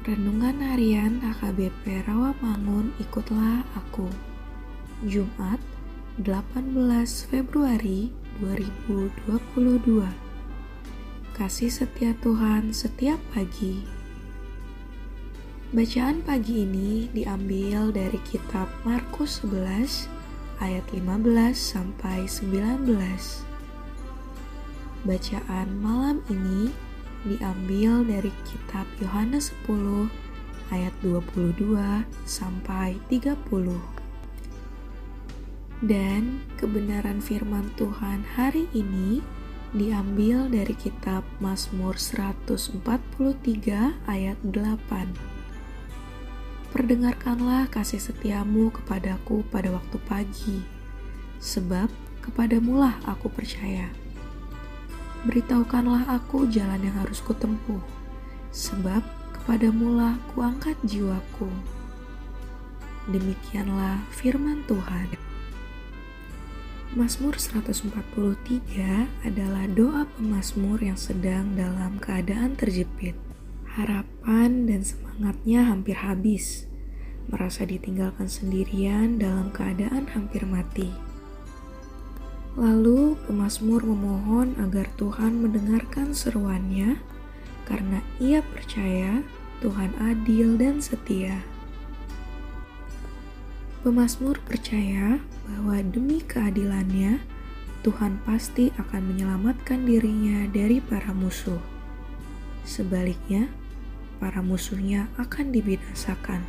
Renungan Harian HKBP Rawamangun Ikutlah Aku. Jumat 18 Februari 2022 Kasih setia Tuhan setiap pagi. Bacaan pagi ini diambil dari kitab Markus 11 ayat 15 sampai 19 Bacaan malam ini diambil dari kitab Yohanes 10 ayat 22 sampai 30. Dan kebenaran firman Tuhan hari ini diambil dari kitab Mazmur 143 ayat 8. Perdengarkanlah kasih setiamu kepadaku pada waktu pagi, sebab kepadamulah aku percaya beritahukanlah aku jalan yang harus kutempuh, sebab kepadamulah kuangkat jiwaku. Demikianlah firman Tuhan. Mazmur 143 adalah doa pemazmur yang sedang dalam keadaan terjepit. Harapan dan semangatnya hampir habis, merasa ditinggalkan sendirian dalam keadaan hampir mati. Lalu pemazmur memohon agar Tuhan mendengarkan seruannya karena ia percaya Tuhan adil dan setia. Pemazmur percaya bahwa demi keadilannya Tuhan pasti akan menyelamatkan dirinya dari para musuh. Sebaliknya, para musuhnya akan dibinasakan.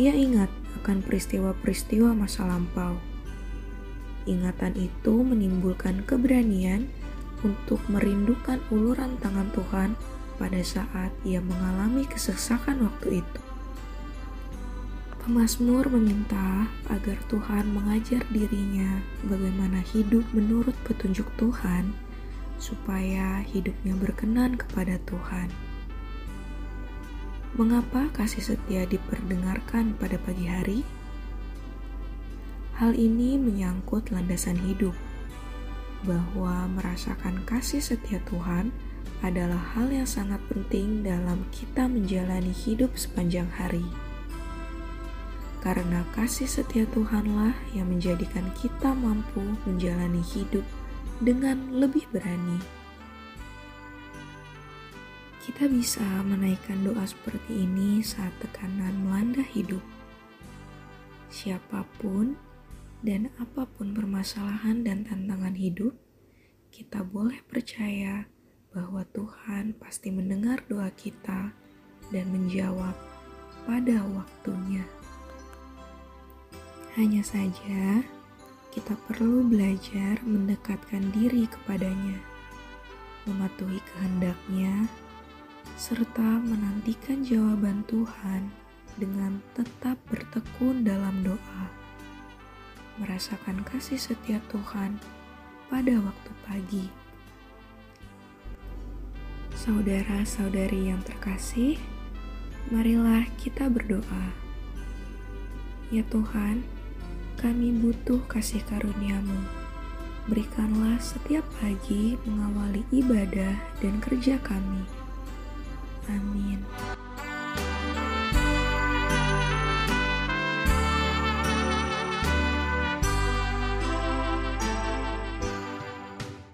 Ia ingat akan peristiwa-peristiwa masa lampau Ingatan itu menimbulkan keberanian untuk merindukan uluran tangan Tuhan pada saat ia mengalami kesesakan waktu itu. Pemasmur meminta agar Tuhan mengajar dirinya bagaimana hidup menurut petunjuk Tuhan, supaya hidupnya berkenan kepada Tuhan. Mengapa kasih setia diperdengarkan pada pagi hari? Hal ini menyangkut landasan hidup, bahwa merasakan kasih setia Tuhan adalah hal yang sangat penting dalam kita menjalani hidup sepanjang hari. Karena kasih setia Tuhanlah yang menjadikan kita mampu menjalani hidup dengan lebih berani. Kita bisa menaikkan doa seperti ini saat tekanan melanda hidup. Siapa pun dan apa pun permasalahan dan tantangan hidup, kita boleh percaya bahwa Tuhan pasti mendengar doa kita dan menjawab pada waktunya. Hanya saja, kita perlu belajar mendekatkan diri kepadanya, mematuhi kehendaknya, serta menantikan jawaban Tuhan dengan tetap bertekun dalam doa merasakan kasih setia Tuhan pada waktu pagi. Saudara-saudari yang terkasih, marilah kita berdoa. Ya Tuhan, kami butuh kasih karuniamu. Berikanlah setiap pagi mengawali ibadah dan kerja kami. Amin.